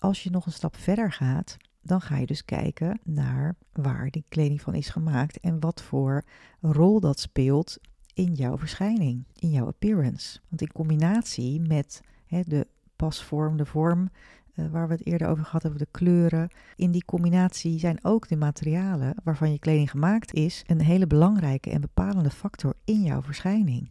als je nog een stap verder gaat, dan ga je dus kijken naar waar die kleding van is gemaakt en wat voor rol dat speelt in jouw verschijning, in jouw appearance. Want in combinatie met hè, de pasvorm, de vorm uh, waar we het eerder over gehad hebben, de kleuren, in die combinatie zijn ook de materialen waarvan je kleding gemaakt is een hele belangrijke en bepalende factor in jouw verschijning.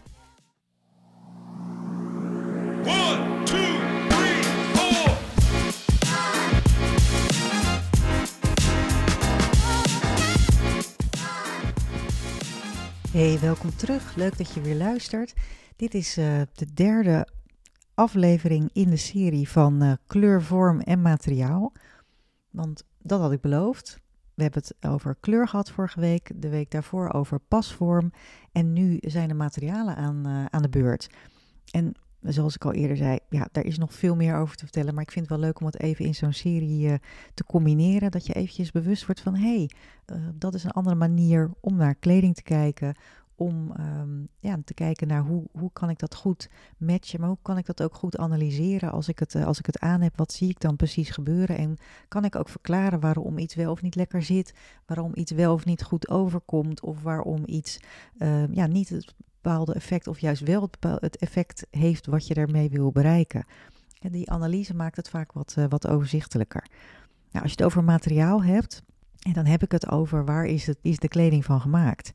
Hey, welkom terug. Leuk dat je weer luistert. Dit is uh, de derde aflevering in de serie van uh, kleur, vorm en materiaal. Want dat had ik beloofd. We hebben het over kleur gehad vorige week, de week daarvoor over pasvorm. En nu zijn de materialen aan, uh, aan de beurt. En zoals ik al eerder zei, ja, daar is nog veel meer over te vertellen. Maar ik vind het wel leuk om het even in zo'n serie uh, te combineren. Dat je eventjes bewust wordt van, hé, hey, uh, dat is een andere manier om naar kleding te kijken. Om um, ja, te kijken naar hoe, hoe kan ik dat goed matchen, maar hoe kan ik dat ook goed analyseren als ik, het, uh, als ik het aan heb. Wat zie ik dan precies gebeuren? En kan ik ook verklaren waarom iets wel of niet lekker zit, waarom iets wel of niet goed overkomt, of waarom iets ja, niet het bepaalde effect of juist wel het, effect heeft wat je daarmee wil bereiken. En die analyse maakt het vaak wat, uh, wat overzichtelijker. Nou, als je het over materiaal hebt, en dan heb ik het over waar is, het, is de kleding van gemaakt.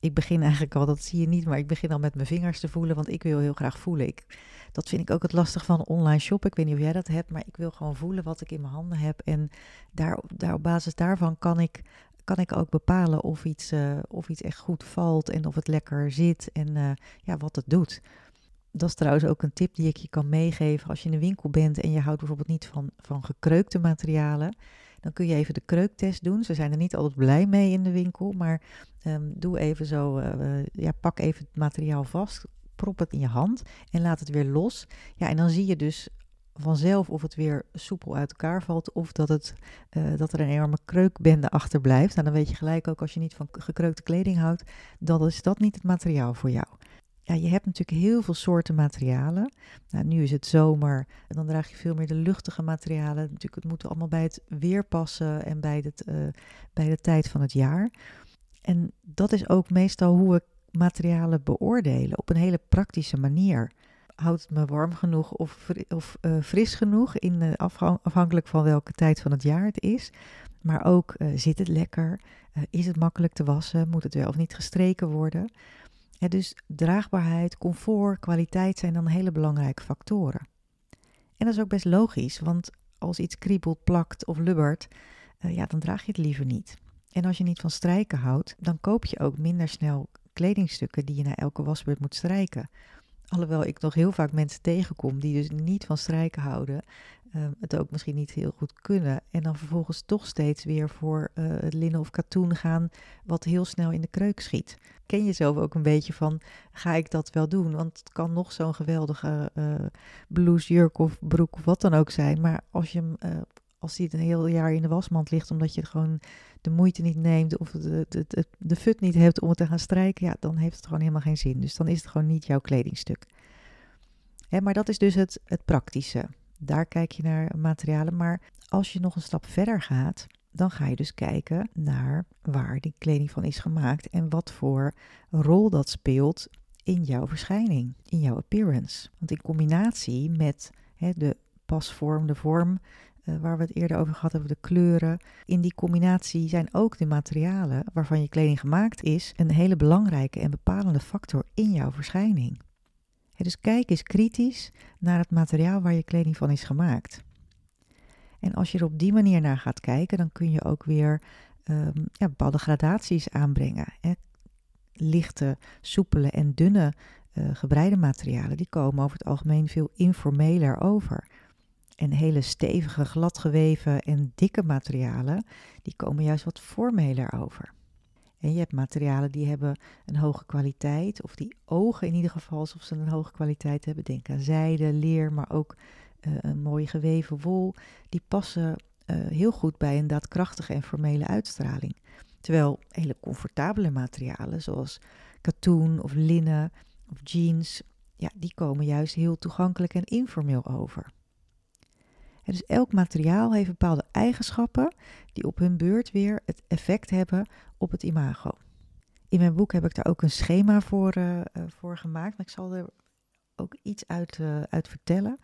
Ik begin eigenlijk al, dat zie je niet, maar ik begin al met mijn vingers te voelen, want ik wil heel graag voelen. Ik, dat vind ik ook het lastig van online shoppen. Ik weet niet of jij dat hebt, maar ik wil gewoon voelen wat ik in mijn handen heb. En daar, daar op basis daarvan kan ik kan ik ook bepalen of iets, uh, of iets echt goed valt en of het lekker zit en uh, ja, wat het doet. Dat is trouwens ook een tip die ik je kan meegeven als je in een winkel bent en je houdt bijvoorbeeld niet van, van gekreukte materialen. Dan kun je even de kreuktest doen. Ze zijn er niet altijd blij mee in de winkel, maar um, doe even zo, uh, ja, pak even het materiaal vast, prop het in je hand en laat het weer los. Ja, en dan zie je dus vanzelf of het weer soepel uit elkaar valt of dat, het, uh, dat er een enorme kreukbende achterblijft. Nou, dan weet je gelijk ook als je niet van gekreukte kleding houdt, dan is dat niet het materiaal voor jou. Ja, je hebt natuurlijk heel veel soorten materialen. Nou, nu is het zomer en dan draag je veel meer de luchtige materialen. Natuurlijk, het moet allemaal bij het weer passen en bij, het, uh, bij de tijd van het jaar. En dat is ook meestal hoe we materialen beoordelen op een hele praktische manier houdt het me warm genoeg of, of uh, fris genoeg, in, uh, afhankelijk van welke tijd van het jaar het is. Maar ook uh, zit het lekker, is het makkelijk te wassen, moet het wel of niet gestreken worden. Dus draagbaarheid, comfort, kwaliteit zijn dan hele belangrijke factoren. En dat is ook best logisch, want als iets kriebelt, plakt of lubbert, ja, dan draag je het liever niet. En als je niet van strijken houdt, dan koop je ook minder snel kledingstukken die je na elke wasbeurt moet strijken. Alhoewel ik nog heel vaak mensen tegenkom die dus niet van strijken houden, uh, het ook misschien niet heel goed kunnen. En dan vervolgens toch steeds weer voor uh, het linnen of katoen gaan, wat heel snel in de kreuk schiet. Ken je zelf ook een beetje van, ga ik dat wel doen? Want het kan nog zo'n geweldige uh, blouse, jurk of broek wat dan ook zijn. Maar als je hem als die het een heel jaar in de wasmand ligt, omdat je gewoon de moeite niet neemt of de, de, de, de fut niet hebt om het te gaan strijken, ja, dan heeft het gewoon helemaal geen zin. Dus dan is het gewoon niet jouw kledingstuk. Hè, maar dat is dus het, het praktische. Daar kijk je naar materialen. Maar als je nog een stap verder gaat, dan ga je dus kijken naar waar die kleding van is gemaakt en wat voor rol dat speelt in jouw verschijning, in jouw appearance. Want in combinatie met hè, de pasvorm, de vorm uh, waar we het eerder over gehad hebben, de kleuren. In die combinatie zijn ook de materialen waarvan je kleding gemaakt is een hele belangrijke en bepalende factor in jouw verschijning. dus kijk eens kritisch naar het materiaal waar je kleding van is gemaakt. En als je er op die manier naar gaat kijken, dan kun je ook weer um, ja, bepaalde gradaties aanbrengen. Hè. Lichte, soepele en dunne uh, gebreide materialen, die komen over het algemeen veel informeler over. En hele stevige, gladgeweven en dikke materialen, die komen juist wat formeler over. En je hebt materialen die hebben een hoge kwaliteit, of die ogen in ieder geval alsof ze een hoge kwaliteit hebben. Denk aan zijde, leer, maar ook uh, een mooie geweven wol. Die passen uh, heel goed bij een daadkrachtige en formele uitstraling. Terwijl hele comfortabele materialen, zoals katoen of linnen of jeans, ja, die komen juist heel toegankelijk en informeel over. Dus elk materiaal heeft bepaalde eigenschappen die op hun beurt weer het effect hebben op het imago. In mijn boek heb ik daar ook een schema voor, uh, voor gemaakt, maar ik zal er ook iets uit, uh, uit vertellen.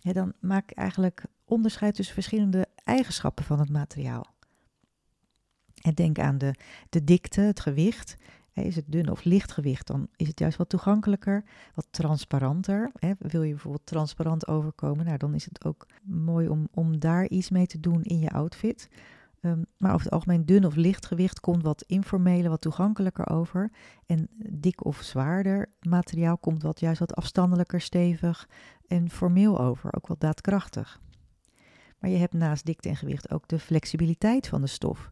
dan maak ik eigenlijk onderscheid tussen verschillende eigenschappen van het materiaal. En denk aan de, de dikte, het gewicht. Is het dun of licht gewicht, dan is het juist wat toegankelijker, wat transparanter. Wil je bijvoorbeeld transparant overkomen, nou, dan is het ook mooi om, om daar iets mee te doen in je outfit. Um, maar over het algemeen dun of licht gewicht komt wat informeler, wat toegankelijker over. En dik of zwaarder materiaal komt wat juist wat afstandelijker, stevig en formeel over, ook wat daadkrachtig. Maar je hebt naast dikte en gewicht ook de flexibiliteit van de stof.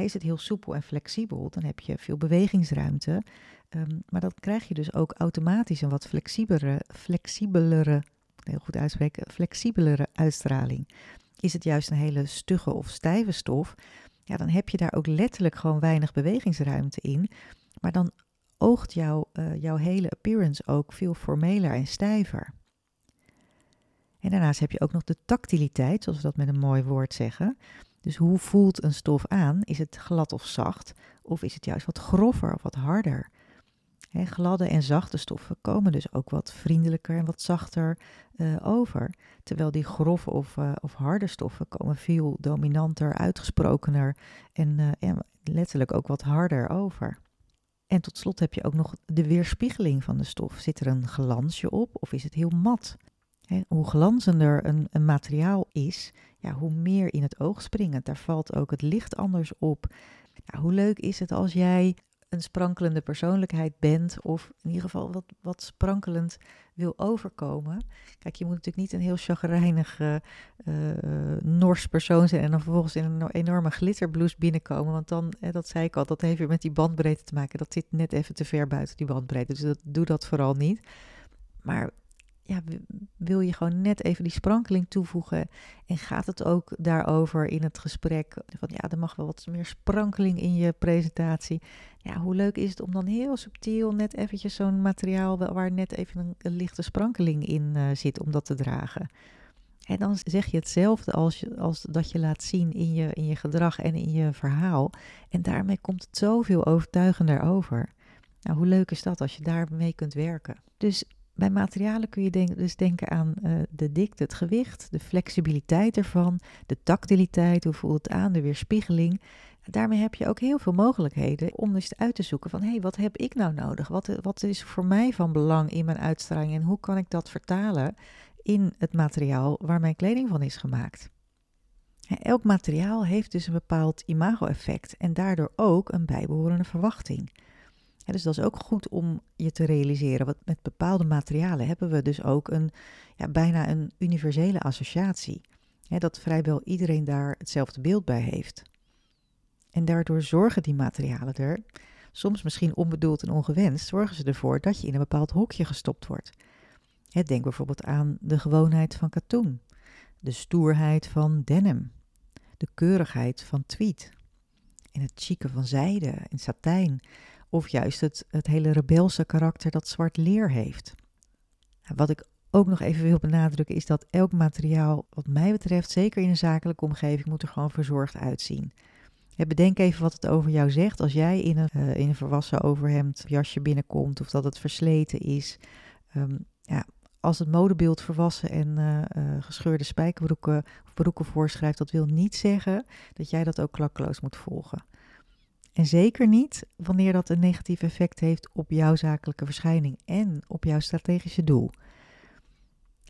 Is het heel soepel en flexibel, dan heb je veel bewegingsruimte. Um, maar dan krijg je dus ook automatisch een wat flexibelere, flexibelere, heel goed uitspreken, flexibelere uitstraling. Is het juist een hele stugge of stijve stof, ja, dan heb je daar ook letterlijk gewoon weinig bewegingsruimte in. Maar dan oogt jouw, uh, jouw hele appearance ook veel formeler en stijver. En daarnaast heb je ook nog de tactiliteit, zoals we dat met een mooi woord zeggen. Dus hoe voelt een stof aan? Is het glad of zacht? Of is het juist wat grover of wat harder? Gladde en zachte stoffen komen dus ook wat vriendelijker en wat zachter uh, over. Terwijl die grove of, uh, of harde stoffen komen veel dominanter, uitgesprokener en, uh, en letterlijk ook wat harder over. En tot slot heb je ook nog de weerspiegeling van de stof. Zit er een glansje op of is het heel mat? Hoe glanzender een, een, materiaal is, ja, hoe meer in het oog springt. Daar valt ook het licht anders op. Ja, hoe leuk is het als jij een sprankelende persoonlijkheid bent, of in ieder geval wat, wat sprankelend wil overkomen. Kijk, je moet natuurlijk niet een heel chagrijnig, uh, nors persoon zijn en dan vervolgens in een enorme glitterblouse binnenkomen. Want dan, dat zei ik al, dat heeft weer met die bandbreedte te maken. Dat zit net even te ver buiten die bandbreedte. Dus dat, doe dat vooral niet. Maar ja, wil je gewoon net even die sprankeling toevoegen? En gaat het ook daarover in het gesprek? Van ja, er mag wel wat meer sprankeling in je presentatie. Ja, hoe leuk is het om dan heel subtiel net eventjes zo'n materiaal waar net even een, lichte sprankeling in uh, zit om dat te dragen. En dan zeg je hetzelfde als, je, als dat je laat zien in je, in je gedrag en in je verhaal. En daarmee komt het zoveel overtuigender over. Nou, hoe leuk is dat als je daarmee kunt werken? Dus bij materialen kun je dus denken aan uh, de dikte, het gewicht, de flexibiliteit ervan, de tactiliteit, hoe voelt het aan, de weerspiegeling. Daarmee heb je ook heel veel mogelijkheden om dus uit te zoeken van hé, hey, wat heb ik nou nodig? Wat, wat is voor mij van belang in mijn uitstraling en hoe kan ik dat vertalen in het materiaal waar mijn kleding van is gemaakt? Elk materiaal heeft dus een bepaald imago-effect en daardoor ook een bijbehorende verwachting dus dat is ook goed om je te realiseren. Want met bepaalde materialen hebben we dus ook een, ja, bijna een universele associatie. dat vrijwel iedereen daar hetzelfde beeld bij heeft. En daardoor zorgen die materialen er, soms misschien onbedoeld en ongewenst, zorgen ze ervoor dat je in een bepaald hokje gestopt wordt. denk bijvoorbeeld aan de gewoonheid van katoen, de stoerheid van denim, de keurigheid van tweed en het chique van zijde en satijn of juist het, het hele rebelse karakter dat zwart leer heeft. Wat ik ook nog even wil benadrukken is dat elk materiaal, wat mij betreft, zeker in een zakelijke omgeving, moet er gewoon verzorgd uitzien. bedenk even wat het over jou zegt als jij in een, uh, in een verwassen overhemd jasje binnenkomt of dat het versleten is. Um, ja, als het modebeeld verwassen en uh, uh, gescheurde spijkerbroeken of broeken voorschrijft, dat wil niet zeggen dat jij dat ook klakkeloos moet volgen. En zeker niet wanneer dat een negatief effect heeft op jouw zakelijke verschijning en op jouw strategische doel.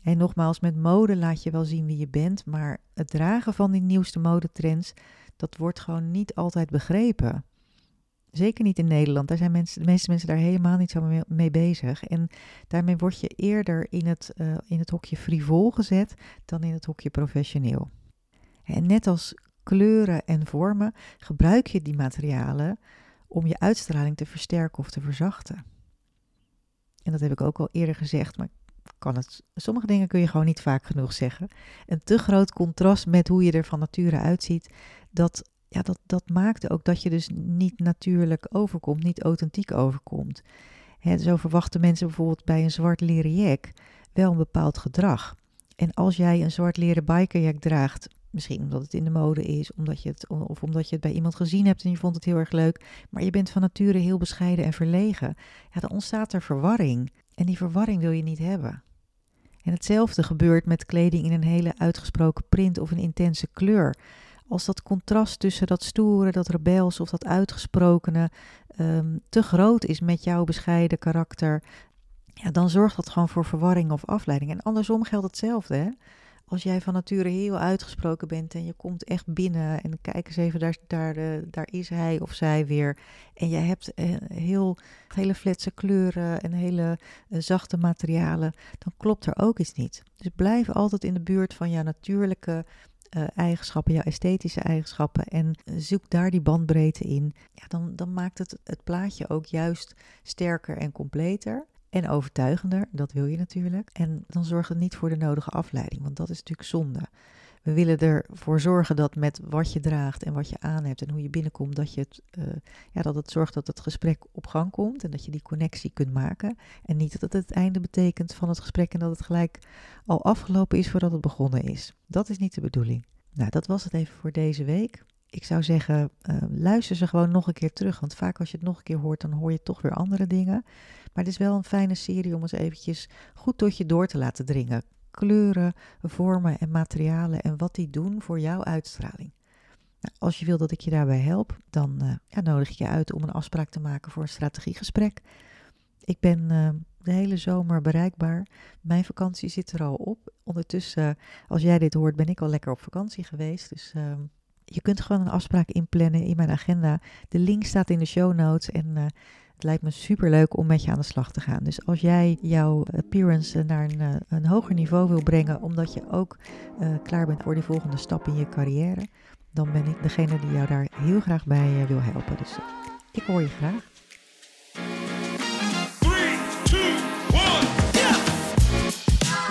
En nogmaals, met mode laat je wel zien wie je bent, maar het dragen van die nieuwste modetrends, dat wordt gewoon niet altijd begrepen. Zeker niet in Nederland. Daar zijn mensen, de meeste mensen daar helemaal niet zo mee, bezig. En daarmee word je eerder in het, uh, in het hokje frivol gezet dan in het hokje professioneel. En net als kleuren en vormen gebruik je die materialen om je uitstraling te versterken of te verzachten. En dat heb ik ook al eerder gezegd, maar kan het, sommige dingen kun je gewoon niet vaak genoeg zeggen. Een te groot contrast met hoe je er van nature uitziet, dat, ja, dat, dat maakt ook dat je dus niet natuurlijk overkomt, niet authentiek overkomt. zo verwachten mensen bijvoorbeeld bij een zwart leren jack wel een bepaald gedrag. En als jij een zwart leren bikerjack draagt Misschien omdat het in de mode is, omdat je het, of omdat je het bij iemand gezien hebt en je vond het heel erg leuk. Maar je bent van nature heel bescheiden en verlegen. Ja, dan ontstaat er verwarring. En die verwarring wil je niet hebben. En hetzelfde gebeurt met kleding in een hele uitgesproken print of een intense kleur. Als dat contrast tussen dat stoere, dat rebels of dat uitgesprokene um, te groot is met jouw bescheiden karakter, ja, dan zorgt dat gewoon voor verwarring of afleiding. En andersom geldt hetzelfde. Hè? Als jij van nature heel uitgesproken bent en je komt echt binnen en kijk eens even, daar, daar, eh, daar is hij of zij weer. En je hebt eh, heel, hele fletse kleuren en hele eh, zachte materialen, dan klopt er ook iets niet. Dus blijf altijd in de buurt van jouw natuurlijke eigenschappen, jouw esthetische eigenschappen en zoek daar die bandbreedte in. Ja, dan, dan maakt het het plaatje ook juist sterker en completer en overtuigender. Dat wil je natuurlijk. En dan zorgt het niet voor de nodige afleiding, want dat is natuurlijk zonde. We willen ervoor zorgen dat met wat je draagt en wat je aan hebt en hoe je binnenkomt, dat, je het, uh, ja, dat het zorgt dat het gesprek op gang komt en dat je die connectie kunt maken. En niet dat het het einde betekent van het gesprek en dat het gelijk al afgelopen is voordat het begonnen is. Dat is niet de bedoeling. Nou, dat was het even voor deze week ik zou zeggen, uh, luister ze gewoon nog een keer terug. Want vaak als je het nog een keer hoort, dan hoor je toch weer andere dingen. Maar het is wel een fijne serie om eens eventjes goed tot je door te laten dringen. Kleuren, vormen en materialen en wat die doen voor jouw uitstraling. Nou, als je wil dat ik je daarbij help, dan ja, nodig ik je uit om een afspraak te maken voor een strategiegesprek. Ik ben uh, de hele zomer bereikbaar. Mijn vakantie zit er al op. Ondertussen, als jij dit hoort, ben ik al lekker op vakantie geweest. Dus ehm, je kunt gewoon een afspraak inplannen in mijn agenda. De link staat in de show notes en het lijkt me super leuk om met je aan de slag te gaan. Dus als jij jouw appearance naar een, uh, een hoger niveau wil brengen, omdat je ook uh, klaar bent voor die volgende stap in je carrière, dan ben ik degene die jou daar heel graag bij wil helpen. Dus ik hoor je graag.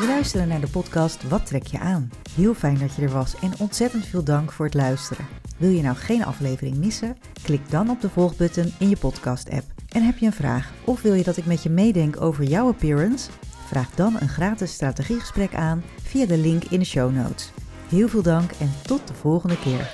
We luisteren naar de podcast Wat trek je aan? Heel fijn dat je er was en ontzettend veel dank voor het luisteren. Wil je nou geen aflevering missen? Klik dan op de volgbutton in je podcast-app. En heb je een vraag of wil je dat ik met je meedenk over jouw appearance? Vraag dan een gratis strategiegesprek aan via de link in de show notes. Heel veel dank en tot de volgende keer.